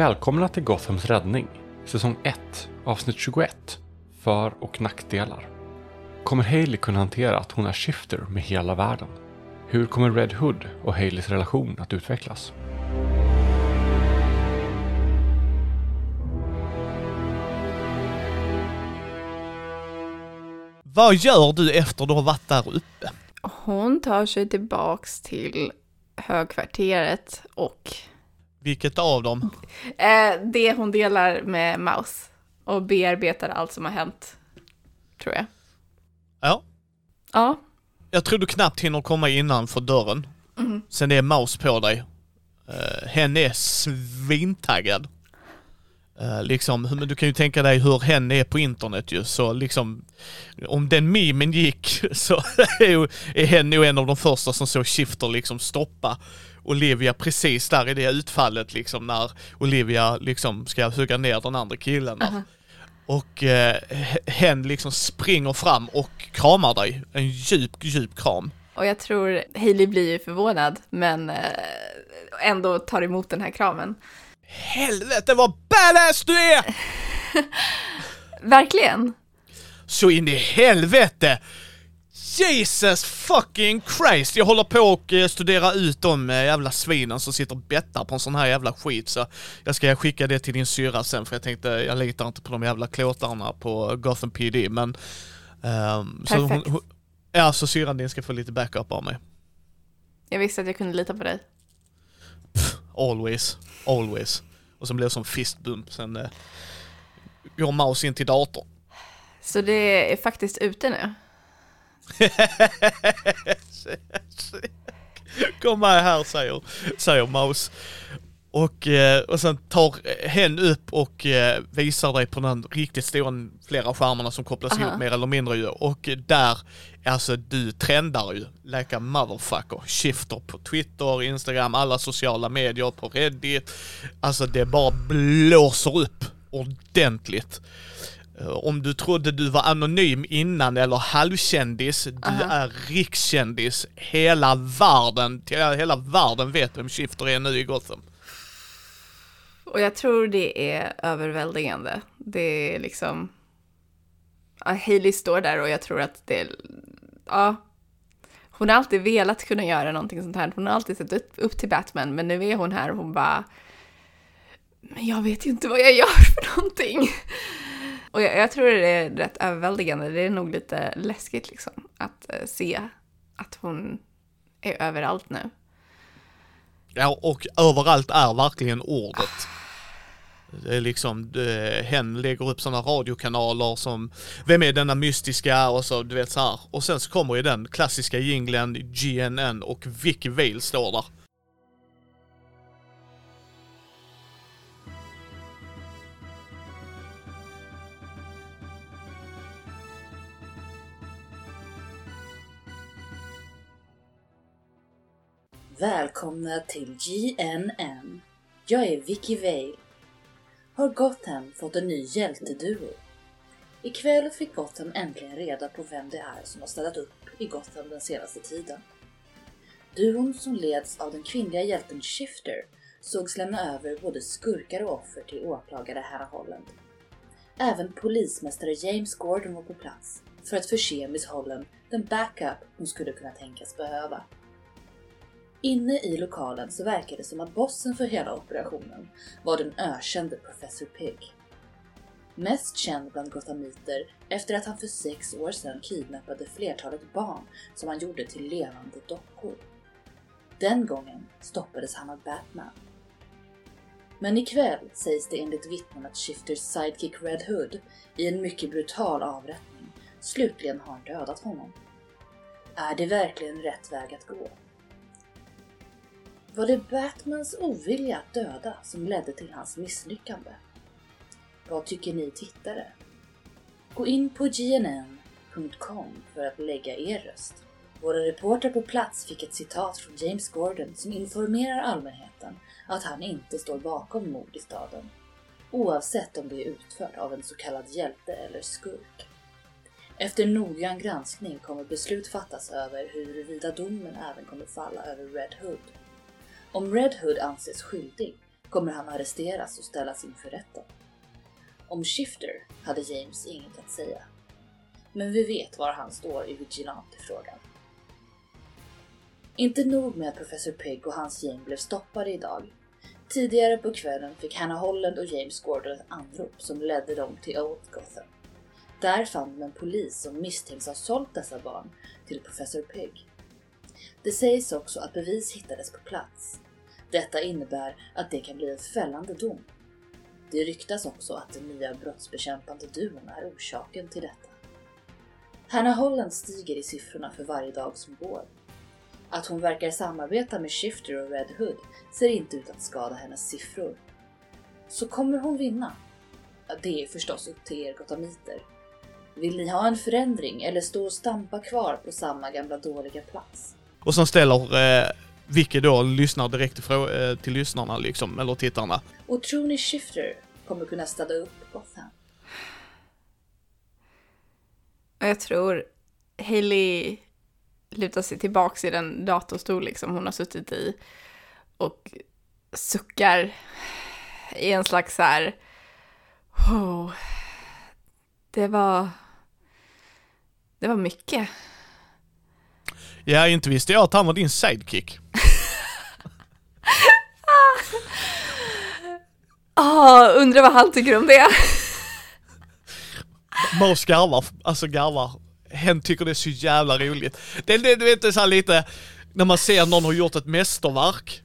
Välkomna till Gothams räddning, säsong 1, avsnitt 21, För och nackdelar. Kommer Hailey kunna hantera att hon är shifter med hela världen? Hur kommer Red Hood och Haleys relation att utvecklas? Vad gör du efter du har varit där uppe? Hon tar sig tillbaks till högkvarteret och Vilket av dem? eh, det hon delar med Maus och bearbetar allt som har hänt, tror jag. Ja, Ja, jag tror du knappt hinner komma innanför dörren. Sen det är Maus på dig. Uh, hen är svintaggad. Uh, liksom, men du kan ju tänka dig hur hen är på internet ju, så liksom om den memen gick så är, ju, är hen nog en av de första som såg Shifter liksom stoppa Olivia precis där i det utfallet liksom när Olivia liksom ska hugga ner den andra killen där. Och eh, hen liksom springer fram och kramar dig. En djup, djup kram. och jag tror Hailey blir ju förvånad, men eh, ändå tar emot den här kramen. Helvete vad badass du är! Verkligen! Så in i helvete! Jesus fucking Christ! Jag håller på och eh, studera ut de eh, jävla svinen som sitter och bettar på en sån här jävla skit så jag ska skicka det till din syra sen för jag tänkte jag litar inte på de jävla klåtarna på Gotham PD men... så Perfekt. hon, ja, så syrran din ska få lite backup av mig. Jag visste att jag kunde lita på dig. Always, always. Och sen blev det som fistbump, sen eh, går mouse in till datorn. Så det är faktiskt ute nu. Kom med här säger, säger mouse. Och, eh, och sen tar hen upp och eh, visar dig på den riktigt stora, flera skärmarna som kopplas Aha. ihop mer eller mindre ju. Och där, alltså du trendar ju, like a motherfucker. Shifter på Twitter, Instagram, alla sociala medier, på Reddit. Alltså det bara blåser upp ordentligt. Eh, Om du trodde du var anonym innan eller halvkändis, du Aha. är rikskändis. Hela världen, hela världen vet vem Shifter är nu i Gotham. Och jag tror det är överväldigande. Det är liksom... Ja, Hailey står där och jag tror att det. Ja. Hon har alltid velat kunna göra någonting sånt här. Hon har alltid sett upp, upp till Batman, men nu är hon här och hon bara... Men jag vet ju inte vad jag gör för någonting. Och jag, jag tror det är rätt överväldigande. Det är nog lite läskigt liksom. Att eh, se att hon är överallt nu. Ja, och överallt är verkligen ordet. Det är liksom, det, hen lägger upp sådana radiokanaler som Vem är denna mystiska? och så du vet så här. Och sen så kommer ju den klassiska jinglen GNN och Vicky Vale står där. Välkomna till GNN. Jag är Vicky Vale. Har Gotham fått en ny hjälteduo? Ikväll fick Gotham äntligen reda på vem det är som har städat upp i Gotham den senaste tiden. Duon som leds av den kvinnliga hjälten Shifter sågs lämna över både skurkar och offer till åklagare Hannah Holland. Även polismästare James Gordon var på plats för att förse Miss Holland den backup hon skulle kunna tänkas behöva. Inne i lokalen så verkar det som att bossen för hela operationen var den ökände Professor Pig. Mest känd bland gothamiter efter att han för sex år sedan kidnappade flertalet barn som han gjorde till levande dockor. Den gången stoppades han av Batman. Men ikväll sägs det enligt vittnen att Shifters sidekick Red Hood i en mycket brutal avrättning slutligen har dödat honom. Är det verkligen rätt väg att gå? Var det Batmans ovilja att döda som ledde till hans misslyckande? Vad tycker ni tittare? Gå in på gnn.com för att lägga er röst. Våra reportrar på plats fick ett citat från James Gordon som informerar allmänheten att han inte står bakom mord i staden. Oavsett om det är utfört av en så kallad hjälte eller skurk. Efter noggrann granskning kommer beslut fattas över huruvida domen även kommer falla över Red Hood. Om Red Hood anses skyldig kommer han arresteras och ställas inför rätten. Om Shifter hade James inget att säga. Men vi vet var han står i Vigilante-frågan. Inte nog med att professor Pigg och hans gäng blev stoppade idag. Tidigare på kvällen fick Hannah Holland och James Gordon ett anrop som ledde dem till Old Gotham. Där fann de en polis som misstänks ha sålt dessa barn till professor Pigg. Det sägs också att bevis hittades på plats. Detta innebär att det kan bli en fällande dom. Det ryktas också att den nya brottsbekämpande duon är orsaken till detta. Hannah Holland stiger i siffrorna för varje dag som går. Att hon verkar samarbeta med Shifter och Red Hood ser inte ut att skada hennes siffror. Så kommer hon vinna? Det är förstås upp till er gotamiter. Vill ni ha en förändring eller stå och stampa kvar på samma gamla dåliga plats? Och sen ställer eh, Vicky då lyssnar direkt till, eh, till lyssnarna liksom, eller tittarna. Och tror ni Shifter kommer kunna städa upp Gotham? Och jag tror Hailey lutar sig tillbaks i den datorstol liksom hon har suttit i och suckar i en slags så här... Oh, det var... Det var mycket. Ja, inte visste jag att han var din sidekick. Ah, undrar vad han tycker om det. Måns garvar, alltså garvar. Hen tycker det är så jävla roligt. Det det, det är så här lite, när man ser någon har gjort ett mästerverk.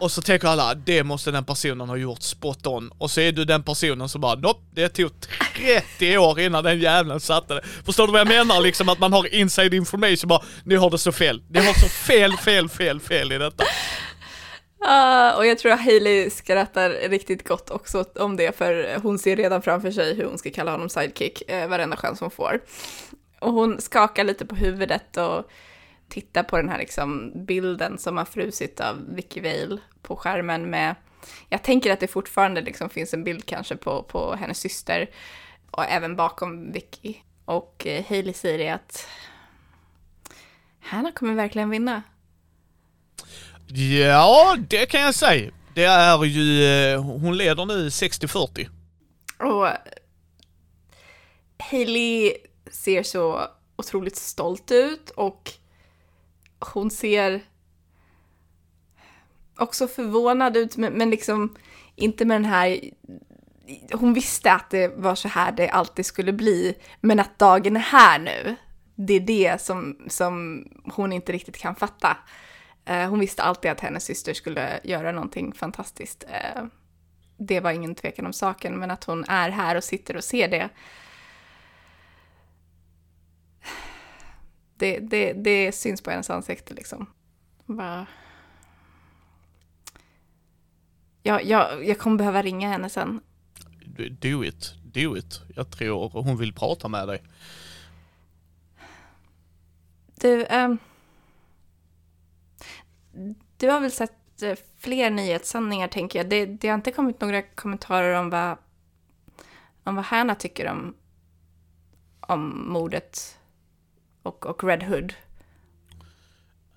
Och så tänker alla, det måste den personen ha gjort spot on. Och så är du den personen som bara, nopp, det tog 30 år innan den jävlen satte det. Förstår du vad jag menar? Liksom att man har inside information bara, nu har det så fel. Det har så fel, fel, fel, fel i detta. Ah, och jag tror att Hailey skrattar riktigt gott också om det, för hon ser redan framför sig hur hon ska kalla honom sidekick eh, varenda chans hon får. Och hon skakar lite på huvudet och tittar på den här liksom bilden som har frusit av Vicky Vale på skärmen med, jag tänker att det fortfarande liksom finns en bild kanske på, på hennes syster och även bakom Vicky. Och eh, Hailey säger att Hanna kommer verkligen vinna. Ja, det kan jag säga. Det är ju, eh, hon leder nu 60-40. Och Hailey ser så otroligt stolt ut och hon ser också förvånad ut, men, men liksom inte med den här... Hon visste att det var så här det alltid skulle bli, men att dagen är här nu. Det är det som, som hon inte riktigt kan fatta. Eh, hon visste alltid att hennes syster skulle göra någonting fantastiskt. Eh, det var ingen tvekan om saken, men att hon är här och sitter och ser det. Det, det, det syns på hennes ansikte liksom. Bara... Jag, jag, jag kommer behöva ringa henne sen. Do it, do it. Jag tror hon vill prata med dig. Du, ehm, du har väl sett eh, fler nyhetssändningar tänker jag. Det, det har inte kommit några kommentarer om vad, om vad Hanna tycker om, om mordet och, och Red Hood.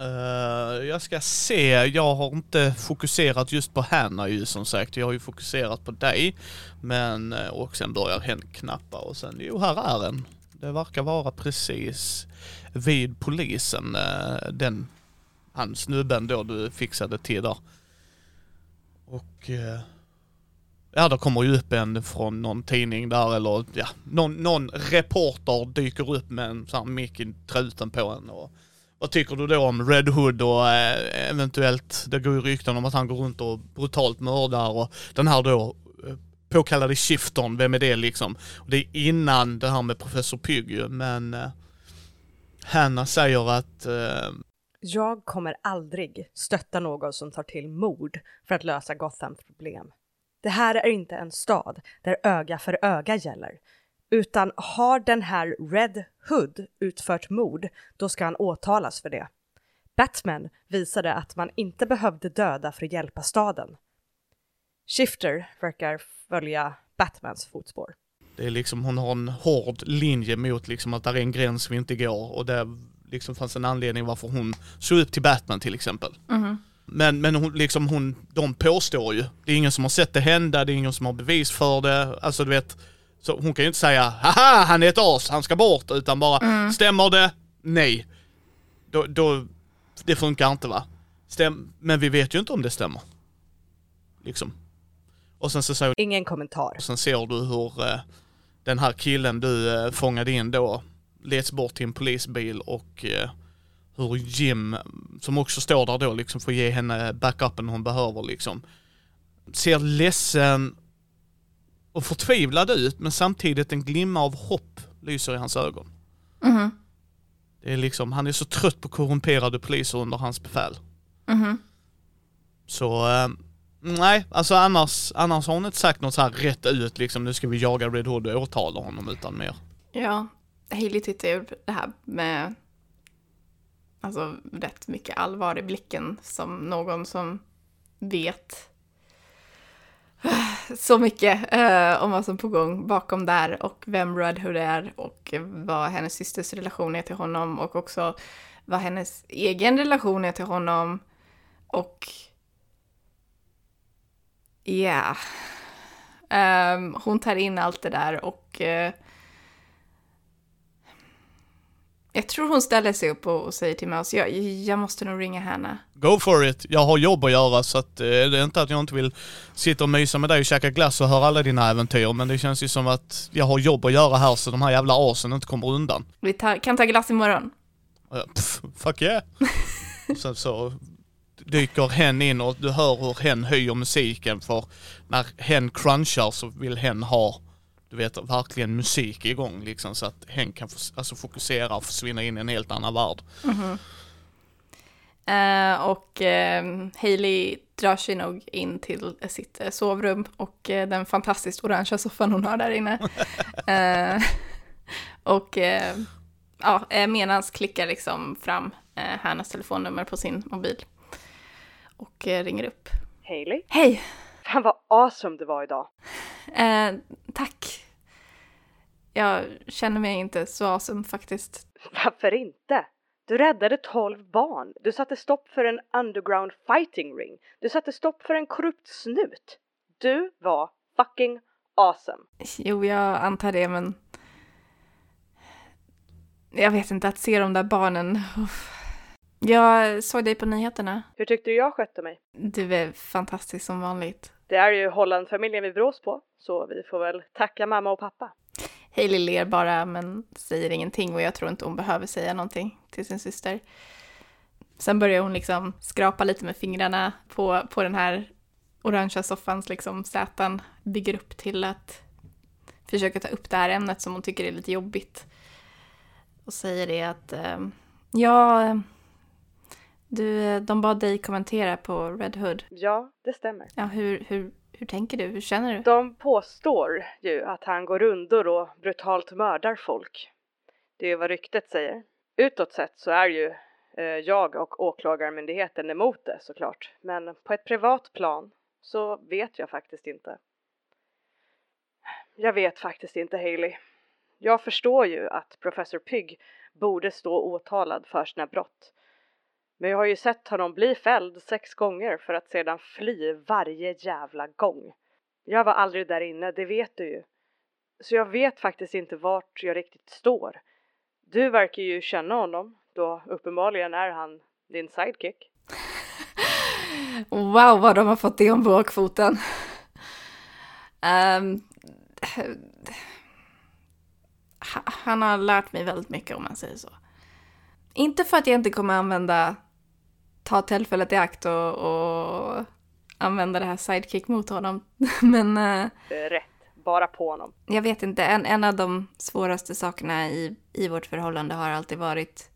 Uh, jag ska se, jag har inte fokuserat just på Hanna ju som sagt. Jag har ju fokuserat på dig. Men, eh, och sen börjar hen knappa och sen, jo här är den. Det verkar vara precis vid polisen, uh, den, han snubben då du fixade till där. Och uh, Ja, det kommer ju upp en från någon tidning där eller ja, någon, någon reporter dyker upp med en sån här mick i truten på en och vad tycker du då om Red Hood och eh, eventuellt, det går ju rykten om att han går runt och brutalt mördar och den här då eh, påkallade Shifton, vem är det liksom? Och det är innan det här med Professor Pygg ju, men eh, Hanna säger att eh, Jag kommer aldrig stötta någon som tar till mord för att lösa Gothams problem. Det här är inte en stad där öga för öga gäller, utan har den här Red Hood utfört mord, då ska han åtalas för det. Batman visade att man inte behövde döda för att hjälpa staden. Shifter verkar följa Batmans fotspår. Det är liksom, hon har en hård linje mot liksom att där är en gräns vi inte går och det liksom fanns en anledning varför hon såg upp till Batman till exempel. Men, men hon, liksom hon, de påstår ju. Det är ingen som har sett det hända, det är ingen som har bevis för det. Alltså du vet, så hon kan ju inte säga haha han är ett as, han ska bort, utan bara stämmer det? Nej. Då, då, det funkar inte va? Stäm, men vi vet ju inte om det stämmer. Liksom. Och sen så säger Ingen kommentar. och sen ser du hur eh, den här killen du eh, fångade in då leds bort till en polisbil och eh, hur Jim, som också står där då, liksom får ge henne backupen hon behöver liksom. Ser ledsen och förtvivlad ut men samtidigt en glimma av hopp lyser i hans ögon. Mhm. Det är liksom, han är så trött på korrumperade poliser under hans befäl. Mhm. Så, eh, nej, alltså annars, annars har hon inte sagt något så här rätt ut liksom, nu ska vi jaga Red Hood och åtala honom utan mer. Ja, Hailey tittar ju det här med alltså rätt mycket allvar i blicken som någon som vet eh, så mycket eh, om vad som är på gång bakom där och vem Red Hood är och vad hennes systers relation är till honom och också vad hennes egen relation är till honom och ja, Ehm, hon tar in allt det där och eh, jag tror hon ställer sig upp och, säger till mig att jag, jag måste nog ringa henne. Go for it! Jag har jobb att göra så att eh, det är inte att jag inte vill sitta och mysa med dig och käka glass och höra alla dina äventyr men det känns ju som att jag har jobb att göra här så de här jävla asen inte kommer undan. Vi tar, kan ta glass imorgon. Pff, fuck yeah! sen så dyker hen in och du hör hur hen höjer musiken för när hen crunchar så vill hen ha du vet verkligen musik igång liksom så att hen kan alltså, fokusera och försvinna in i en helt annan värld. Eh, och eh, Hailey drar sig nog in till sitt eh, sovrum och eh, den fantastiskt orangea soffan hon har där inne. Och ja, medans klickar liksom fram eh, hennes telefonnummer på sin mobil. Och eh, ringer upp. Hailey? Hej! Fan vad awesome du var idag. Eh, tack. Jag känner mig inte så awesome faktiskt. Varför inte? Du räddade 12 barn. Du satte stopp för en underground fighting ring. Du satte stopp för en korrupt snut. Du var fucking awesome. Jo, jag antar det, men... Jag vet inte, att se de där barnen... uff. Jag såg dig på nyheterna. Hur tyckte du jag skötte mig? Du är fantastisk som vanligt. Det är ju Holland-familjen vi brås på, så vi får väl tacka mamma och pappa. Hailey ler bara, men säger ingenting och jag tror inte hon behöver säga någonting till sin syster. Sen börjar hon liksom skrapa lite med fingrarna på, på den här orangea soffans liksom säten, bygger upp till att försöka ta upp det här ämnet som hon tycker är lite jobbigt. Och säger det att, eh, ja, du, de bad dig kommentera på Red Hood. Ja, det stämmer. Ja, hur, hur, hur tänker du? Hur känner du? De påstår ju att han går rundor och brutalt mördar folk. Det är ju vad ryktet säger. Utåt sett så är ju eh, jag och åklagarmyndigheten emot det såklart. Men på ett privat plan så vet jag faktiskt inte. Jag vet faktiskt inte Haley. Jag förstår ju att professor Pygg borde stå åtalad för sina brott. Men jag har ju sett honom bli fälld sex gånger för att sedan fly varje jävla gång. Jag var aldrig där inne, det vet du ju. Så jag vet faktiskt inte vart jag riktigt står. Du verkar ju känna honom, då uppenbarligen är han din sidekick. Wow, vad de har fått det om bakfoten. Um, ehm, han har lärt mig väldigt mycket om man säger så. Inte för att jag inte kommer använda, ta tillfället i akt och, och använda det här sidekick mot honom. Men eh, är rätt, bara på honom. jag vet inte, en, en av de svåraste sakerna i, i vårt förhållande har alltid varit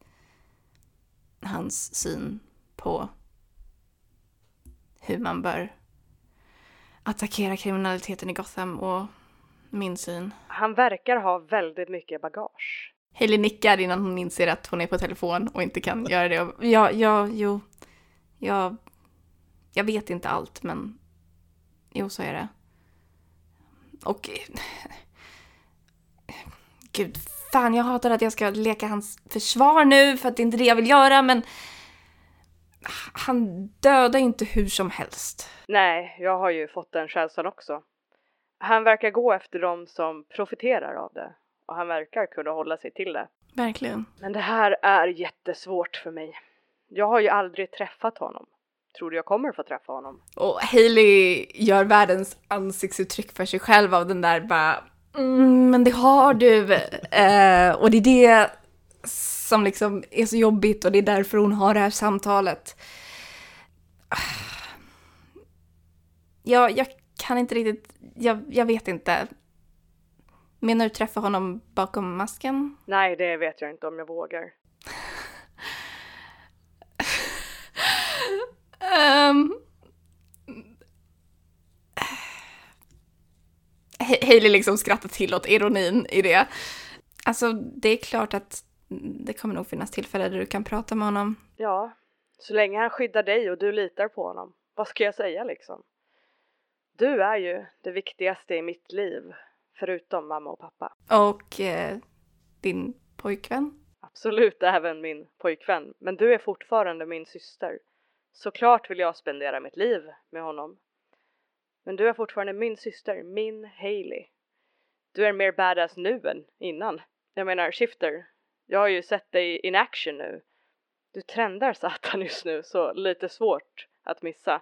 hans syn på hur man bör attackera kriminaliteten i Gotham och min syn. Han verkar ha väldigt mycket bagage. Hailey nickar innan hon inser att hon är på telefon och inte kan göra det. Ja, ja, jo, jag, jag vet inte allt, men jo, så är det. Och... Gud, fan, jag hatar att jag ska leka hans försvar nu, för att det är inte det jag vill göra, men... Han dödar inte hur som helst. Nej, jag har ju fått den känslan också. Han verkar gå efter dem som profiterar av det och han verkar kunna hålla sig till det. Verkligen. Men det här är jättesvårt för mig. Jag har ju aldrig träffat honom. Tror du jag kommer få träffa honom? Och Hailey gör världens ansiktsuttryck för sig själv av den där bara mm, men det har du. Eh, och det är det som liksom är så jobbigt och det är därför hon har det här samtalet. Jag, jag kan inte riktigt, jag, jag vet inte. Menar du träffa honom bakom masken? Nej, det vet jag inte om jag vågar. Um, Hailey liksom skrattar till åt ironin i det. Alltså, det är klart att det kommer nog finnas tillfällen där du kan prata med honom. Ja, så länge han skyddar dig och du litar på honom. Vad ska jag säga liksom? Du är ju det viktigaste i mitt liv, förutom mamma och pappa. Och eh, din pojkvän? Absolut även min pojkvän, men du är fortfarande min syster. Såklart vill jag spendera mitt liv med honom. Men du är fortfarande min syster, min Hailey. Du är mer badass nu än innan. Jag menar, Shifter, jag har ju sett dig in action nu. Du trendar satan just nu, så lite svårt att missa.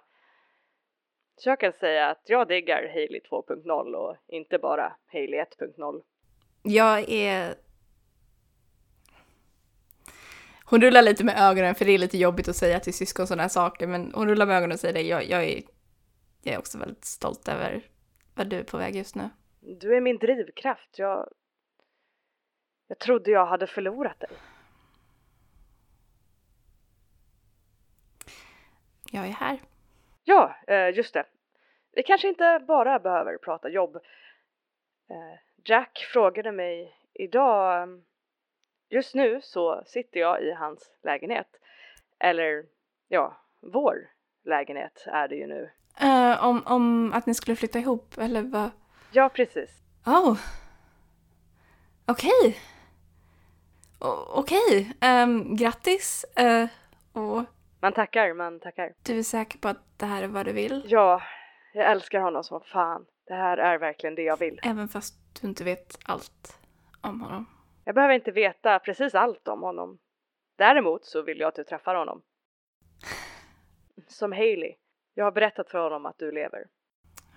Så jag kan säga att jag diggar Hailey 2.0 och inte bara Hailey 1.0. Jag är... Hon rullar lite med ögonen för det är lite jobbigt att säga till syskon sådana här saker men hon rullar med ögonen och säger det. Jag, jag, är, jag är också väldigt stolt över vad du är på väg just nu. Du är min drivkraft. Jag, jag trodde jag hade förlorat dig. Jag är här. Ja, eh, just det. Vi kanske inte bara behöver prata jobb. Eh, Jack frågade mig idag. Just nu så sitter jag i hans lägenhet. Eller ja, vår lägenhet är det ju nu. Eh, om, om att ni skulle flytta ihop, eller vad? Ja, precis. Oh. Okej. O- Okej. Ehm, grattis. Eh, och Man tackar, man tackar. du är säker på att det här är vad du vill? Ja, jag älskar honom som fan. Det här är verkligen det jag vill. Även fast du inte vet allt om honom. Jag behöver inte veta precis allt om honom. Däremot så vill jag att du träffar honom. Som Hailey. Jag har berättat för honom att du lever.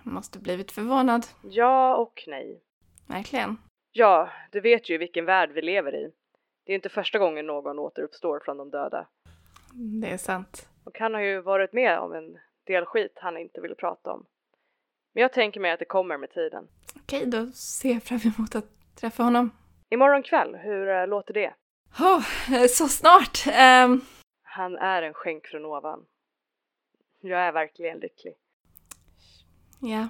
Jag måste blivit förvånad. Ja och nej. Verkligen. Ja, du vet ju vilken värld vi lever i. Det är inte första gången någon återuppstår från de döda. Det är sant. Och han har ju varit med om en del skit han inte vill prata om. Men jag tänker mig att det kommer med tiden. Okej, då ser jag fram emot att träffa honom. Imorgon kväll, hur eh, låter det? Oh, så snart! Ehm, Han är en skänk från ovan. Jag är verkligen lycklig. ja.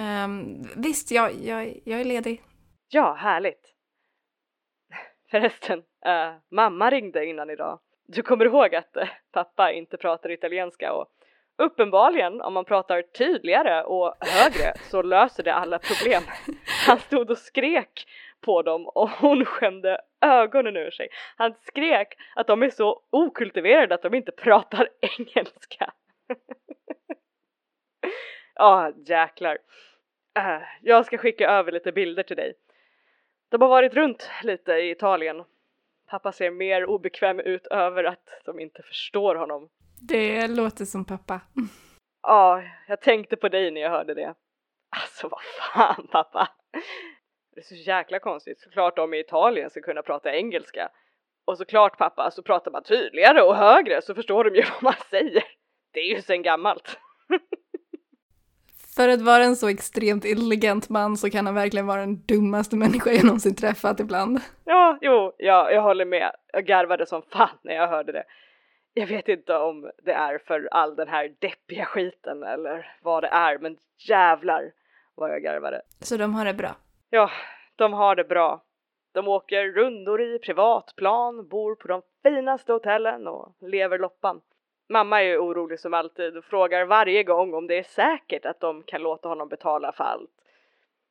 Ehm, visst, jag, jag, jag är ledig. Ja, härligt. Förresten, eh, mamma ringde innan idag. Du kommer ihåg att eh, pappa inte pratar italienska och uppenbarligen om man pratar tydligare och högre så löser det alla problem. Han stod och skrek på dem och hon skämde ögonen ur sig. Han skrek att de är så okultiverade att de inte pratar engelska. Ja, jäklar. Äh, jag ska skicka över lite bilder till dig. De har varit runt lite i Italien. Pappa ser mer obekväm ut över att de inte förstår honom. Det låter som pappa. Ja, jag tänkte på dig när jag hörde det. Alltså vad fan pappa. Det är så jäkla konstigt. Såklart de i Italien ska kunna prata engelska. Och såklart pappa, så pratar man tydligare och högre så förstår de ju vad man säger. Det är ju sen gammalt. För att vara en så extremt intelligent man så kan han verkligen vara den dummaste människa jag någonsin träffat ibland. Ja, jo, ja, jag håller med. Jag garvade som fan när jag hörde det. Jag vet inte om det är för all den här deppiga skiten eller vad det är, men jävlar vad jag garvade. Så de har det bra. Ja, de har det bra. De åker rundor i privatplan, bor på de finaste hotellen och lever loppan. Mamma är ju orolig som alltid och frågar varje gång om det är säkert att de kan låta honom betala för allt.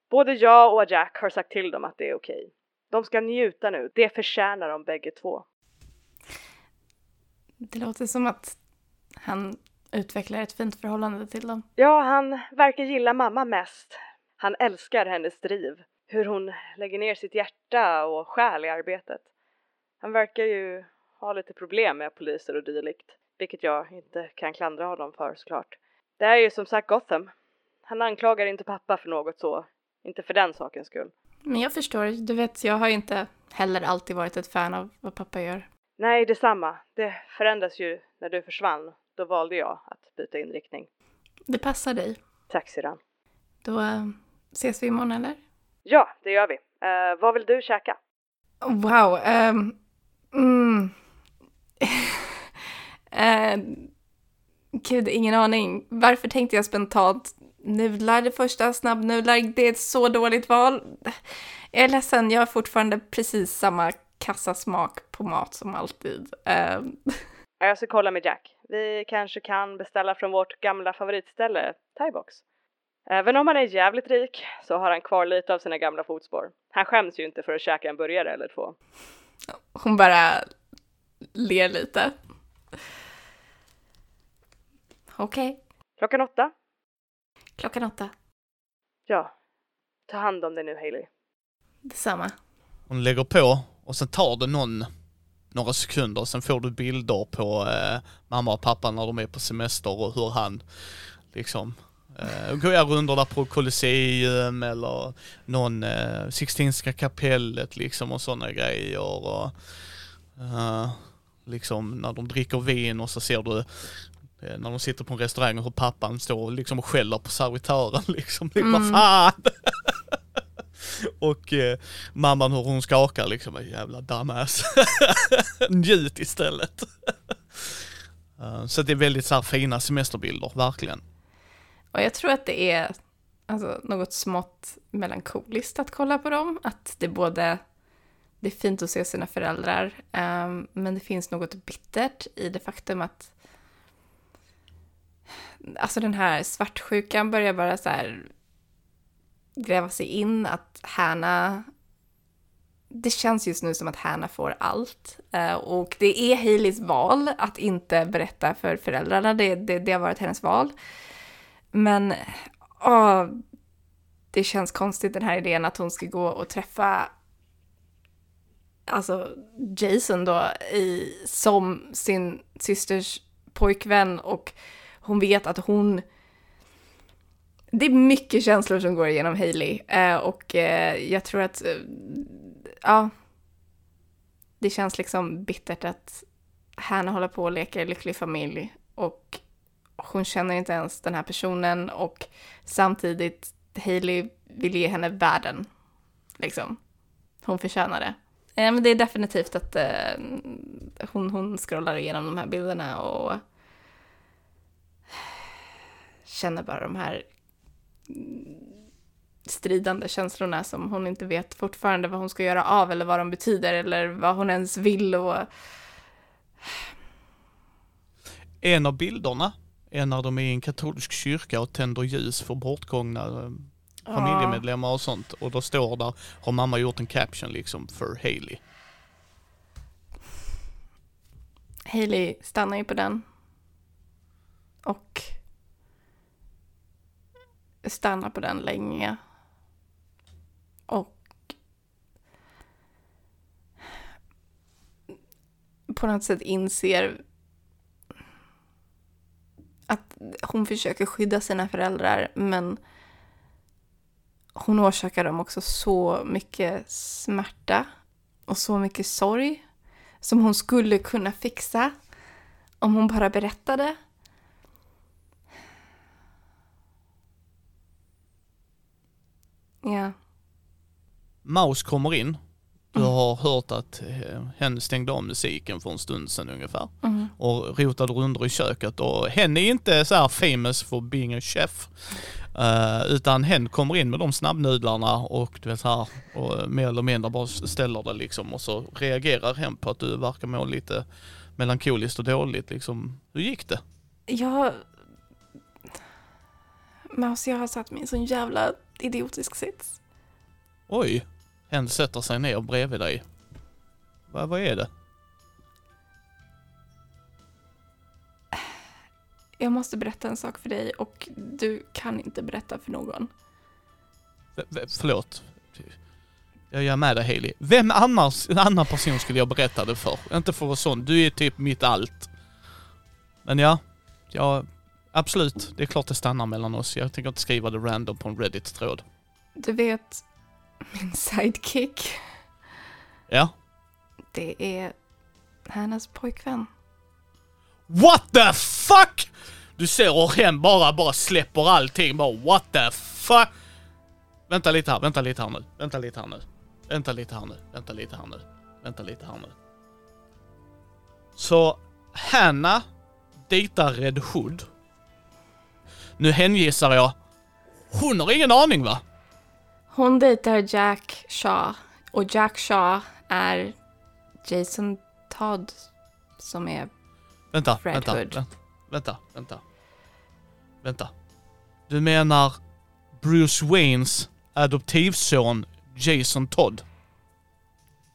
Både jag och Jack har sagt till dem att det är okej. De ska njuta nu, det förtjänar de bägge två. Det låter som att han utvecklar ett fint förhållande till dem. Ja, han verkar gilla mamma mest. Han älskar hennes driv, hur hon lägger ner sitt hjärta och själ i arbetet. Han verkar ju ha lite problem med poliser och dylikt, vilket jag inte kan klandra honom för såklart. Det är ju som sagt Gotham. Han anklagar inte pappa för något så, inte för den sakens skull. Men jag förstår, du vet, jag har ju inte heller alltid varit ett fan av vad pappa gör. Nej, detsamma. Det förändras ju när du försvann. Då valde jag att byta inriktning. Det passar dig. Tack syrran. Då eh, ses vi imorgon eller? Ja, det gör vi. Eh, vad vill du käka? Wow. ehm, mm. Eh, gud, ingen aning. Varför tänkte jag spontant nudlar det första, snabbnudlar, det är ett så dåligt val. Jag är ledsen, jag har fortfarande precis samma kassasmak på mat som alltid. Ja, Jag ska kolla med Jack. Vi kanske kan beställa från vårt gamla favoritställe, Thaibox. Även om han är jävligt rik så har han kvar lite av sina gamla fotspår. Han skäms ju inte för att käka en burgare eller två. hon bara ler lite. Okej, Klockan åtta? klockan åtta. Ja. Ta hand om dig nu Hailey. Detsamma. Hon lägger på och sen tar det någon, några sekunder, sen får du bilder på eh, mamma och pappa när de är på semester och hur han liksom eh, går rundor där på Colosseum eller någon eh, Sixtinska kapellet liksom och sådana grejer och eh, liksom när de dricker vin och så ser du när de sitter på en restaurang och hur pappan står liksom och skäller på servitören liksom. Mm. Vad fan! Och eh, mamman hur hon skakar liksom, jävla dumbass. Njut istället. Eh, så det är väldigt så här fina semesterbilder, verkligen. Och jag tror att det är alltså, något smått melankoliskt att kolla på dem. Att det både det är fint att se sina föräldrar, ehm, men det finns något bittert i det faktum att alltså den här svartsjukan börjar bara så här gräva sig in, att Hanna det känns just nu som att Hanna får allt. Eh, och det är Haileys val att inte berätta för föräldrarna. Det, det, det har varit hennes val. Men åh, det känns konstigt den här idén att hon ska gå och träffa alltså Jason då i, som sin systers pojkvän och hon vet att hon det är mycket känslor som går igenom Hailey eh, och eh, jag tror att eh, ja det känns liksom bittert att Hanna håller på och leker lycklig familj och hon känner inte ens den här personen och samtidigt Hailey vill ge henne världen. Liksom. Hon förtjänar det. Eh, men det är definitivt att eh, hon, hon scrollar igenom de här bilderna och känner bara de här stridande känslorna som hon inte vet fortfarande vad hon ska göra av eller vad de betyder eller vad hon ens vill och En av bilderna är när de är i en katolsk kyrka och tänder ljus för bortgångna eh, familjemedlemmar och sånt. Och då står där, har mamma gjort en caption liksom för Hailey. Hailey stannar ju på den. Och stannar på den länge. Och på något sätt inser att hon försöker skydda sina föräldrar men hon orsakar dem också så mycket smärta och så mycket sorg som hon skulle kunna fixa om hon bara berättade. Ja. Maus kommer in. Du har hört att eh, hen stängde av musiken för en stund sedan ungefär. Mm. Och rotade runder i köket och hen är inte så här famous for being a chef. Eh, utan hen kommer in med de snabbnudlarna och du vet här och mer eller mindre bara ställer det liksom och så reagerar hen på att du verkar må lite melankoliskt och dåligt liksom. Hur gick det? Jag... Maus, jag har satt mig i en sån jävla idiotisk sits. Oj, hen sätter sig ner bredvid dig. Va, vad är det? Jag måste berätta en sak för dig och du kan inte berätta för någon. V- förlåt. Jag är med dig Hailey. Vem annars, en annan person skulle jag berätta det för? Inte för att vara sån, du är typ mitt allt. Men ja, ja, absolut. Det är klart det stannar mellan oss. Jag tänker inte skriva det random på en Reddit-tråd. Du vet, min sidekick, Ja. det är hennes pojkvän. What the fuck? Du ser hur hen bara, bara släpper allting. Bara what the fuck? Vänta lite här, vänta lite här nu. Vänta lite här nu. Vänta lite här nu. Vänta lite här nu. Vänta lite här nu. Så Hanna dejtar Red Hood. Nu hängissar jag. Hon har ingen aning va? Hon dejtar Jack Shaw och Jack Shaw är Jason Todd som är... Vänta, Red vänta, Hood. vänta, vänta, vänta. Vänta. Du menar Bruce Waynes adoptivson Jason Todd?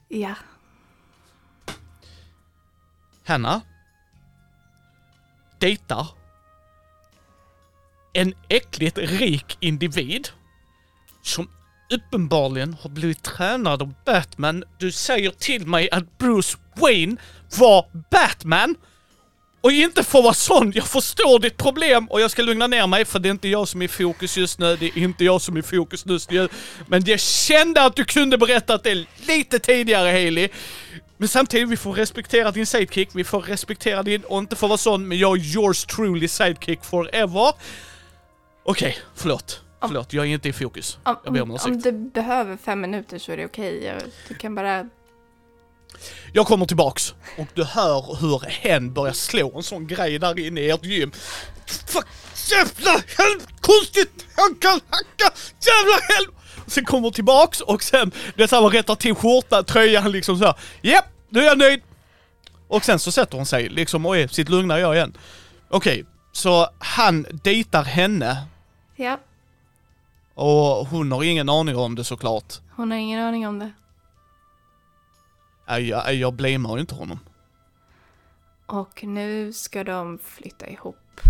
Ja. Hanna dejtar en äckligt rik individ som uppenbarligen har blivit tränad av Batman. Du säger till mig att Bruce Wayne var Batman och inte får vara sån. Jag förstår ditt problem och jag ska lugna ner mig för det är inte jag som är i fokus just nu. Det är inte jag som är i fokus just nu. Men jag kände att du kunde berättat det lite tidigare Haley. Men samtidigt, vi får respektera din sidekick, vi får respektera din, och inte få vara sån, men jag är yours truly sidekick forever. Okej, förlåt. Om- Förlåt, jag är inte i fokus. Om, Jag ber om ursäkt. om du behöver fem minuter så är det okej. Jag- Du kan bara... Jag kommer tillbaks och du hör hur hen börjar slå en sån grej där inne i ert gym. Fuck, jävla helvete, konstigt! Han kan hacka, jävla helvete! Sen kommer tillbaks och sen, det så här, rättar till skjortan, tröjan liksom så här. Japp, nu är jag nöjd! Och sen så sätter hon sig liksom och är sitt lugna jag igen. Okej, så han dejtar henne Ja, och hon har ingen aning om det såklart. hon har ingen aning om det. Jag, jag blamear ju inte honom. Och nu ska de flytta ihop.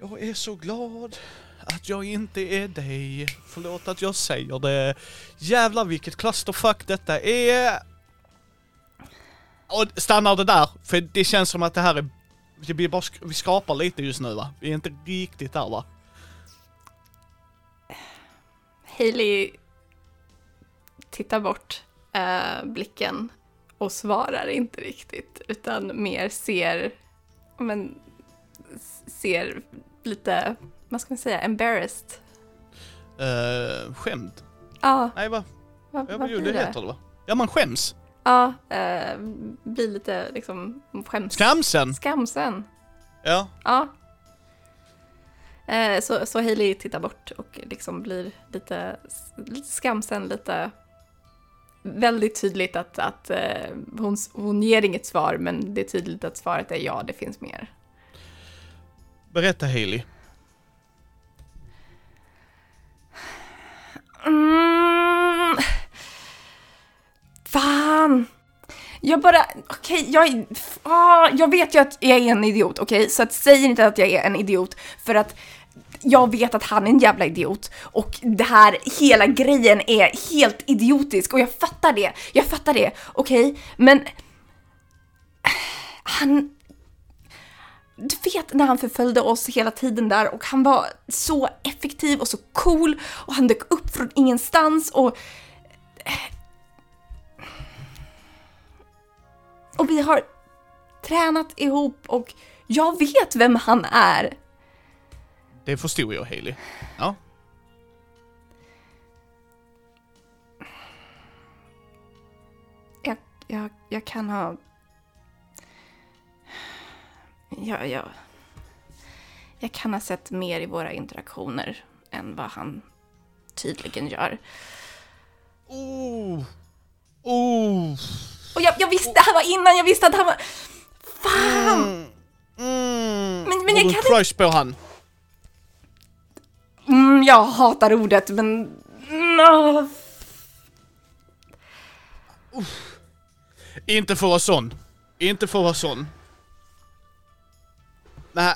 Jag är så glad att jag inte är dig. Förlåt att jag säger det. Jävlar vilket clusterfuck detta är. Och stannar det där, för det känns som att det här är... Blir bara, vi skrapar lite just nu va? Vi är inte riktigt där va? Hailey tittar bort eh, blicken och svarar inte riktigt utan mer ser, men, ser lite, vad ska man säga, embarrassed. Uh, skämd? Ja, Nej va? vad, Ja, vad jo, det det? heter det va? Ja man skäms. Ja, eh, blir lite liksom skäms... Skamsen! Skamsen. Ja. Ja. Eh, så, så Hailey tittar bort och liksom blir lite, lite skamsen, lite väldigt tydligt att, att eh, hon, hon ger inget svar men det är tydligt att svaret är ja, det finns mer. Berätta Hailey. Mm. Fan! Jag bara, okej, jag, ah, jag vet ju att jag är en idiot, okej? Så att säg inte att jag är en idiot för att jag vet att han är en jävla idiot och det här, hela grejen är helt idiotisk och jag fattar det, jag fattar det, okej? Men han, du vet när han förföljde oss hela tiden där och han var så effektiv och så cool och han dök upp från ingenstans och... Och vi har tränat ihop och jag vet vem han är. Det förstod jag Hailey. Ja. Jag, jag, jag kan ha... Jag, jag, jag kan ha sett mer i våra interaktioner än vad han tydligen gör. Oh. Oh. Och jag, jag visste, det här var innan jag visste att han var... Fan! Mm. Men- men Har jag kan crush på han? Mm, jag hatar ordet, men... Mm, Inte för att vara sån. Inte för att vara sån. Men,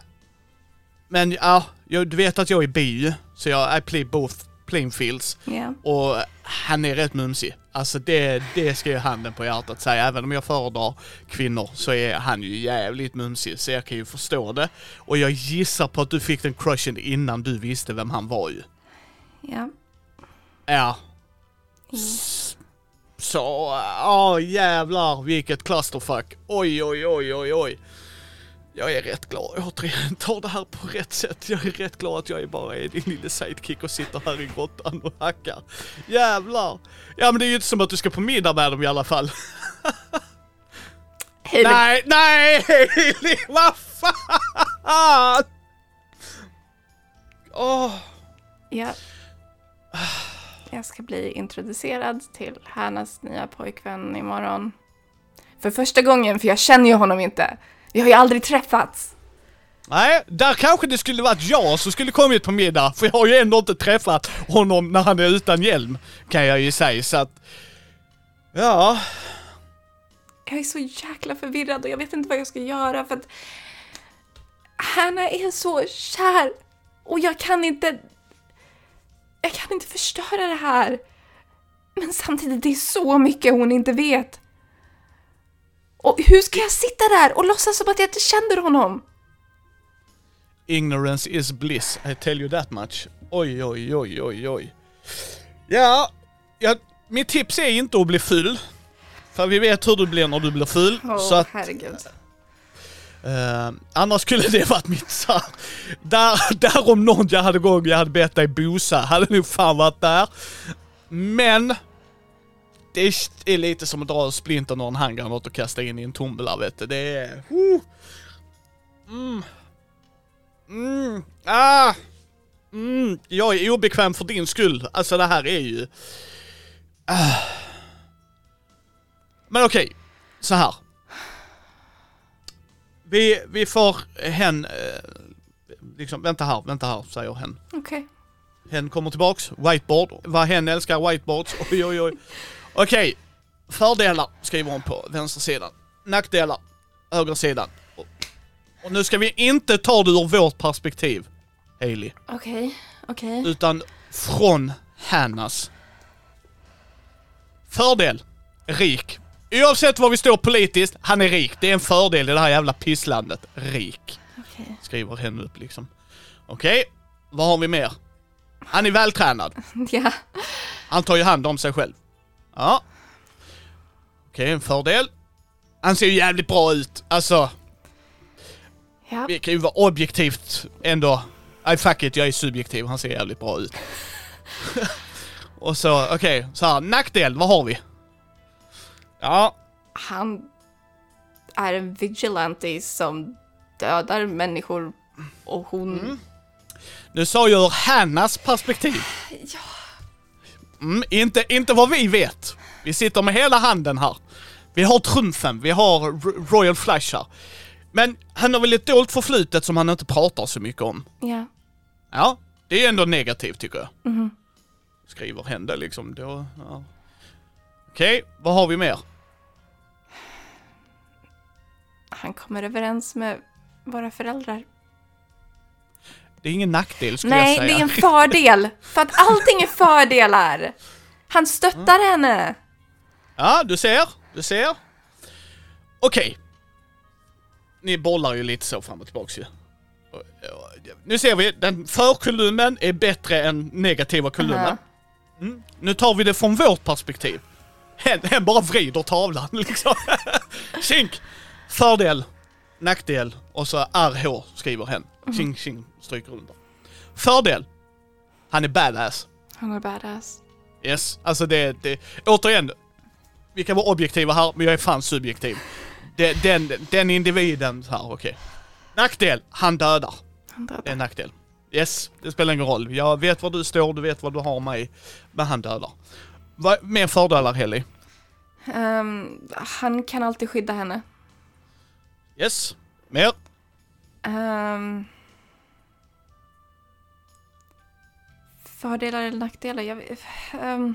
men ja, jag, du vet att jag är bi så jag I play both playing fields. Ja. Och han är rätt mumsig. Alltså det, det ska jag handen på hjärtat säga. Även om jag föredrar kvinnor så är han ju jävligt mumsig. Så jag kan ju förstå det. Och jag gissar på att du fick den crushen innan du visste vem han var ju. Ja. Ja. S- Så, ja jävlar vilket clusterfuck. Oj, oj, oj, oj, oj. Jag är rätt glad jag återigen tar det här på rätt sätt. Jag är rätt glad att jag bara är din lille sidekick och sitter här i grottan och hackar. Jävlar. Ja men det är ju inte som att du ska på middag med dem i alla fall. Hailey, Nej, nej vad fan! Åh. Ja. Jag ska bli introducerad till Hannas nya pojkvän imorgon. För första gången, för jag känner ju honom inte. Vi har ju aldrig träffats. Nej, där kanske det skulle varit jag som skulle kommit på middag, för jag har ju ändå inte träffat honom när han är utan hjälm, kan jag ju säga, så att... Ja, Jag är så jäkla förvirrad och jag vet inte vad jag ska göra för att Hanna är så kär och jag kan inte... Jag kan inte förstöra det här. Men samtidigt, det är så mycket hon inte vet. Och hur ska jag sitta där och låtsas som att jag inte känner honom? ignorance is bliss, I tell you that much. Oj, oj, oj, oj, oj. Ja, ja mitt tips är inte att bli full. För vi vet hur du blir när du blir full. Åh, så att, herregud. Eh, annars skulle det varit mitt här, där, där om någon jag hade gång jag hade bett dig bosa, hade nog fan varit där. Men, det är, lite som att dra splintern ur en handgranat och kasta in i en tombola vet du. Det är... Uh, mm, mm, ah, mm, jag är obekväm för din skull. Alltså det här är ju... Ah. Men okej, så här. Vi, vi får hen, eh, liksom, vänta här, vänta här, säger hen. Okej. Hen kommer tillbaks, whiteboard, vad hen älskar whiteboards, oj oj oj. Okej, fördelar skriver hon på vänstersidan, nackdelar, högersidan. Och, och nu ska vi inte ta det ur vårt perspektiv, Hailey, Okej, okej. utan från Hannas. Fördel, rik. Oavsett var vi står politiskt, han är rik. Det är en fördel i det här jävla pisslandet. Rik. Okej. Skriver henne upp liksom. Okej, vad har vi mer? Han är vältränad. Ja. Han tar ju hand om sig själv. Ja. Okej, en fördel. Han ser ju jävligt bra ut. Alltså, Ja. vi kan ju vara objektivt ändå. Nej fuck it, jag är subjektiv. Han ser jävligt bra ut. Och så, okej, så här, nackdel, vad har vi? Ja, Han är en vigilante som dödar människor och hon... nu sa jag ur Hannas perspektiv. Ja. Mm, inte, inte vad vi vet. Vi sitter med hela handen här. Vi har trumfen, vi har Royal Flush här. Men han har väl ett dolt förflutet som han inte pratar så mycket om. Ja. Ja, det är ändå negativt tycker jag. Skriver hände liksom då. Ja. Okej, vad har vi mer? Han kommer överens med våra föräldrar. Det är ingen nackdel skulle Nej, jag det säga. är en fördel. För att allting är fördelar. Han stöttar henne. Ja, du ser, du ser. Okej. Ni bollar ju lite så fram och tillbaks ju. Nu ser vi, den förkolumnen är bättre än negativa kolumnen. Mm. Nu tar vi det från vårt perspektiv. Hen, hen bara vrider tavlan liksom. Tjink! Fördel, nackdel och så RH skriver hen. Tjing, tjing, stryker under. Fördel. Han är badass. Han är badass. Yes, alltså det, det, återigen. Vi kan vara objektiva här, men jag är fan subjektiv. Det, den, den individen här, okej. Nackdel, han dödar. Han Det är dödar. en nackdel. Yes, det spelar ingen roll. Jag vet var du står, du vet vad du har mig. Men han dödar. Vad, mer fördelar, Helly? Ehm, han kan alltid skydda henne. Yes. Mer? Ehm, fördelar eller nackdelar? Jag, ehm,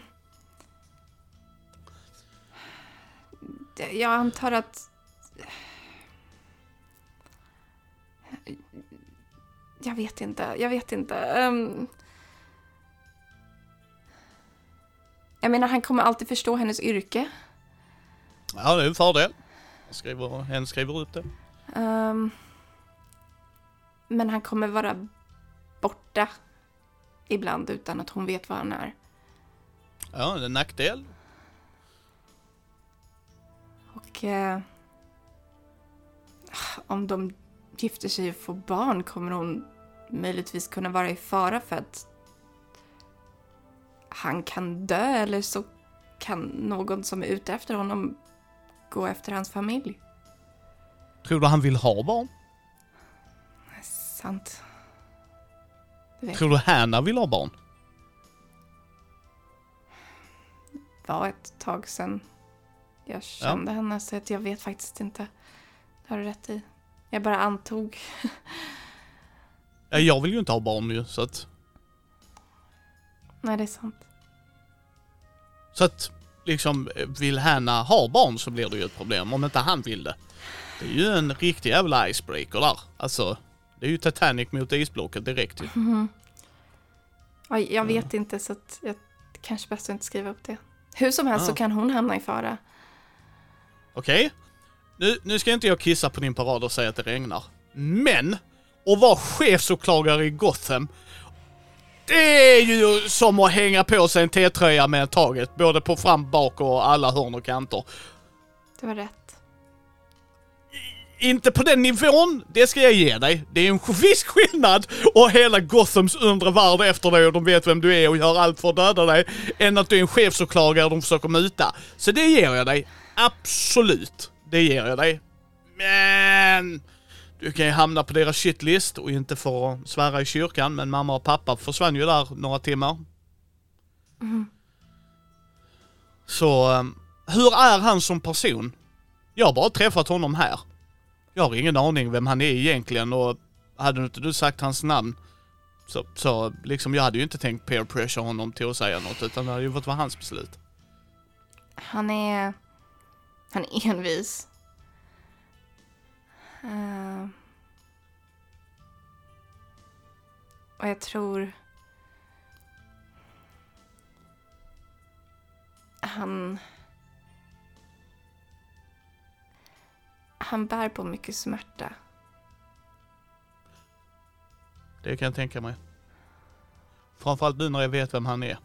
jag antar att... Jag vet inte, jag vet inte. Ehm. jag menar, han kommer alltid förstå hennes yrke. Ja, det är en fördel. Skriver, hen skriver upp det. Ehm. men han kommer vara borta ibland utan att hon vet var han är. Ja, det är en nackdel. Och eh, om de gifter sig och får barn kommer hon möjligtvis kunna vara i fara för att han kan dö eller så kan någon som är ute efter honom gå efter hans familj. Tror du han vill ha barn? Sant. Det Tror du Hanna vill ha barn? var ett tag sedan jag kände henne så att jag vet faktiskt inte. Det har du rätt i. Jag bara antog. Ja, jag vill ju inte ha barn ju, så att... Nej, det är sant. Så att, liksom, vill Hanna ha barn så blir det ju ett problem om inte han vill det. Det är ju en riktig jävla icebreaker där. Alltså, det är ju Titanic mot isblocket direkt ju. Ja, jag vet inte så att jag kanske bäst att inte skriva upp det. Hur som helst så Ah. kan hon hamna i fara. Okej? Nu, nu ska inte jag kissa på din parad och säga att det regnar. Men! Att vara chefsåklagare i Gotham det är ju som att hänga på sig en T-tröja med taget. Både på fram, bak och alla hörn och kanter. Det var rätt. Inte på den nivån, det ska jag ge dig. Det är en viss skillnad och hela Gothams undre värld efter dig och de vet vem du är och gör allt för att döda dig. Än att du är en chefsåklagare de försöker muta. Så det ger jag dig. Absolut. Det ger jag dig. Men... Du kan ju hamna på deras shitlist och inte få svära i kyrkan, men mamma och pappa försvann ju där några timmar. Så, um, hur är han som person? Jag har bara träffat honom här. Jag har ingen aning vem han är egentligen och hade inte du sagt hans namn så, så liksom jag hade ju inte tänkt peer pressure honom till att säga något utan det hade ju fått vara hans beslut. Han är... Han är envis. Eh, och jag tror... Han... Han bär på mycket smärta. Det kan jag tänka mig. Framförallt nu när jag vet vem han är.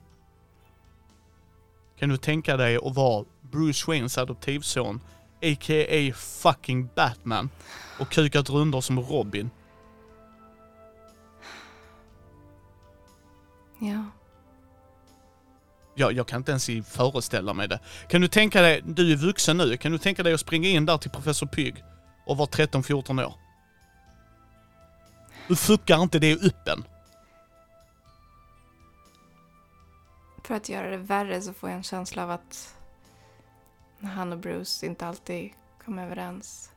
Kan du tänka dig att vara Bruce Waynes adoptivson, a.k.a. fucking Batman, och kukat rundor som Robin? Ja. Jag, jag kan inte ens föreställa mig det. Kan du tänka dig, du är vuxen nu, kan du tänka dig att springa in där till Professor Pygg och vara 13-14 år? Du fuckar inte det upp än. För att göra det värre så får jag en känsla av att han och Bruce inte alltid kom överens.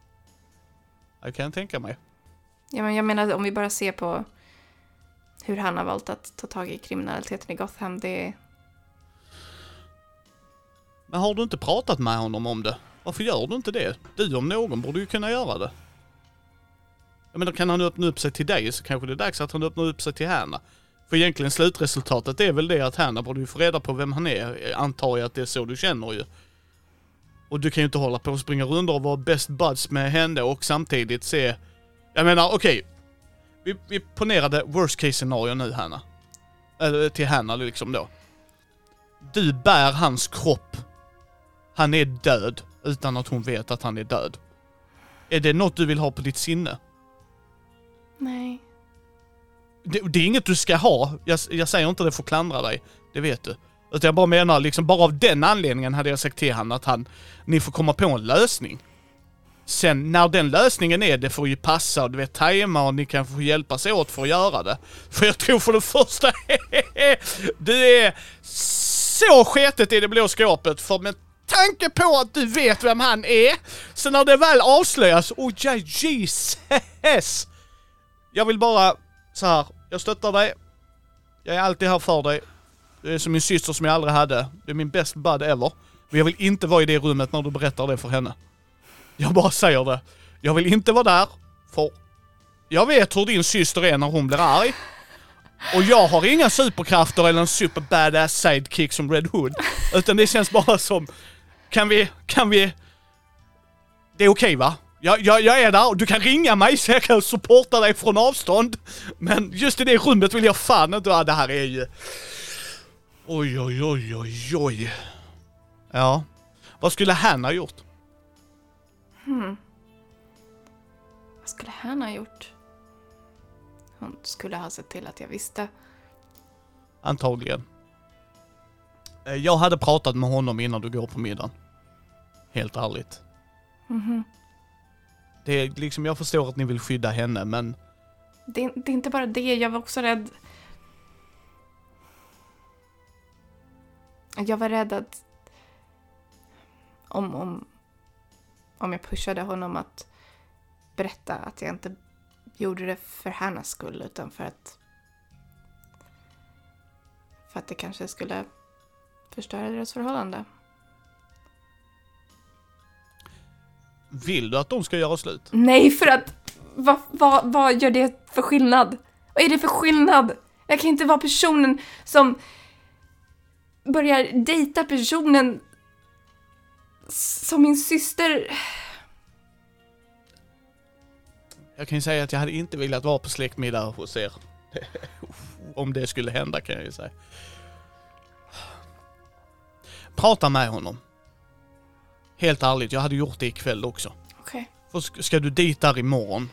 Det kan jag tänka mig. Ja, men jag menar om vi bara ser på hur han har valt att ta tag i kriminaliteten i Gotham. Det, Men har du inte pratat med honom om det? Varför gör du inte det? Du om någon borde ju kunna göra det. Jag menar, kan han öppna upp sig till dig så kanske det är dags att han öppnar upp sig till Hanna. För egentligen slutresultatet är väl det att Hanna borde ju få reda på vem han är. Antar jag att det är så du känner ju. Och du kan ju inte hålla på och springa runt och vara best buds med henne och samtidigt se... Jag menar, okej. Vi, vi ponerade worst case scenario nu Hanna. Eller till Hanna liksom då. Du bär hans kropp han är död utan att hon vet att han är död. Är det något du vill ha på ditt sinne? nej. Det, det är inget du ska ha. Jag, jag säger inte det för att klandra dig. Det vet du. Utan jag bara menar, liksom bara av den anledningen hade jag sagt till han att han, ni får komma på en lösning. Sen när den lösningen är, det får ju passa och du vet tajma och ni kan få hjälpas åt för att göra det. För jag tror för det första, du är så sketet i det blå skåpet för med tanke på att du vet vem han är, så när det väl avslöjas, oh ja, Jesus! Jag vill bara så här, jag stöttar dig. Jag är alltid här för dig. Du är som min syster som jag aldrig hade. Du är min best bud ever. Men jag vill inte vara i det rummet när du berättar det för henne. Jag bara säger det. Jag vill inte vara där, för jag vet hur din syster är när hon blir arg. Och jag har inga superkrafter eller en super badass sidekick som Red Hood. Utan det känns bara som, kan vi, kan vi... Det är okej va? Jag, jag, jag är där och du kan ringa mig så jag kan supporta dig från avstånd. Men just i det rummet vill jag fan inte, ja, det här är ju... Oj, oj, oj, oj, oj. Ja. Vad skulle han ha gjort? Vad skulle han ha gjort? Hon skulle ha sett till att jag visste. Antagligen. Eh, Jag hade pratat med honom innan du går på middagen. Helt ärligt. Det är liksom, jag förstår att ni vill skydda henne men Det, det är inte bara det, jag var också rädd. Jag var rädd att om, om, om jag pushade honom att berätta att jag inte gjorde det för hennes skull utan för att för att det kanske skulle förstöra deras förhållande. vill du att de ska göra slut? Nej, för att vad, vad, vad gör det för skillnad? Vad är det för skillnad? Jag kan inte vara personen som börjar dejta personen som min syster. Jag kan ju säga att jag hade inte velat vara på släktmiddag hos er. Om det skulle hända kan jag ju säga. Prata med honom. Helt ärligt, jag hade gjort det ikväll också. Okej. För sk- ska du dit där imorgon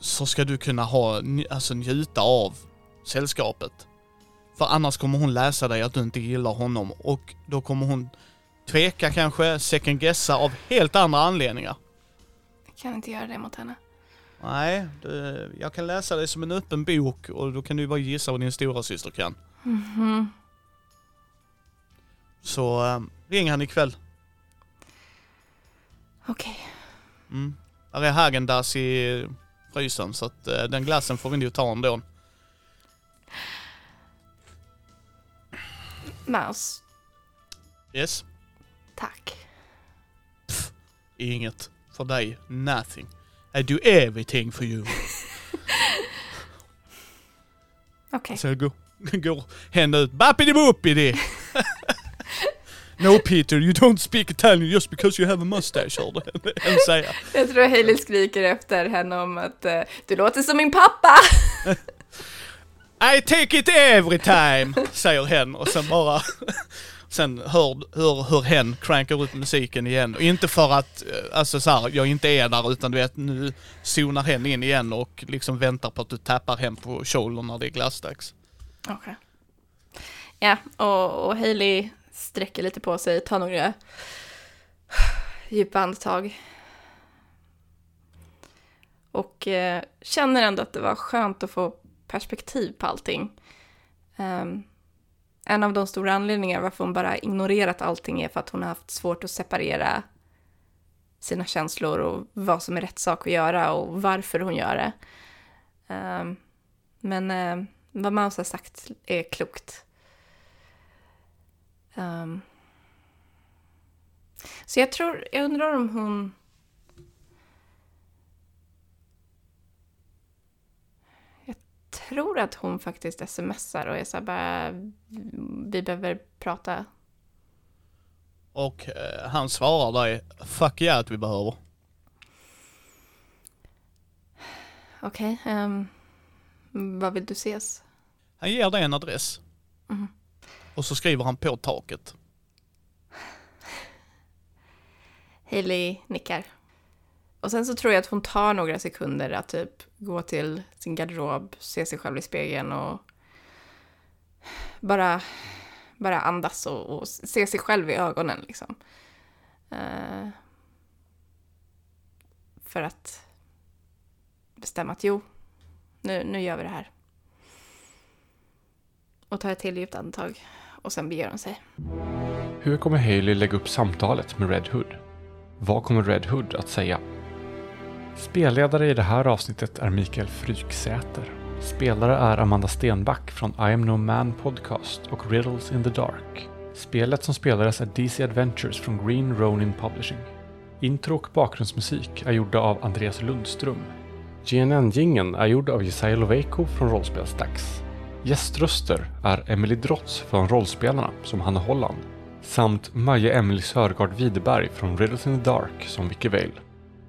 så ska du kunna ha, alltså njuta av sällskapet. För annars kommer hon läsa dig att du inte gillar honom och då kommer hon tveka kanske, second guessa av helt andra anledningar. Jag kan inte göra det mot henne. Nej, du, jag kan läsa det som en öppen bok och då kan du bara gissa vad din stora syster kan. Mhm. Så äh, ring han ikväll. Okej. Mm. Där är Häagen-Dazs i frysen så att äh, den glassen får vi nog ta ändå. Mouse, Yes? tack. Inget. För dig, nothing. I do everything for you. Okej. Så jag går, går hända ut. Bappidi-boppidi! no Peter, you don't speak Italian just because you have a mustache, hörde hen säga. Jag tror Hailey skriker efter henne om att eh, du låter som min pappa. I take it every time, säger hen och sen bara... Sen hör, hör, hör hen crankar upp musiken igen. Och inte för att, eh, alltså så här, jag inte är där utan du vet nu zonar hen in igen och liksom väntar på att du tappar hem på shouldern när det är glassdags. Okej. Ja, och, och Hailey sträcker lite på sig, tar några djupa andetag. Och eh, känner ändå att det var skönt att få perspektiv på allting. Um, en av de stora anledningarna varför hon bara ignorerat allting är för att hon har haft svårt att separera sina känslor och vad som är rätt sak att göra och varför hon gör det. Um, men eh, vad Maus har sagt är klokt. Um, så jag tror, jag undrar om hon... tror att hon faktiskt smsar och är så bara, vi behöver prata. Och eh, han svarar dig, fuck yeah att vi behöver. Okej, ehm, vad vill du ses? Han ger dig en adress. Och så skriver han på taket. Hailey nickar. Och sen så tror jag att hon tar några sekunder att typ gå till sin garderob, se sig själv i spegeln och bara, bara andas och, och se sig själv i ögonen liksom. Uh, för att bestämma att jo, nu, nu gör vi det här. Och tar ett till djupt andetag och sen beger hon sig. Hur kommer Haley lägga upp samtalet med Red Hood? Vad kommer Red Hood att säga? Spelledare i det här avsnittet är Mikael Fryksäter. Spelare är Amanda Stenback från I am no man podcast och Riddles in the Dark. Spelet som spelades är DC Adventures från Green Ronin Publishing. Intro och bakgrundsmusik är gjorda av Andreas Lundström. GNN-jingeln är gjord av Jesaja Loveiko från Rollspelsdags. Gäströster är Emily Drotz från Rollspelarna som Hanna Holland samt Maja Emily Sörgard Widerberg från Riddles in the Dark som Vicky Vale.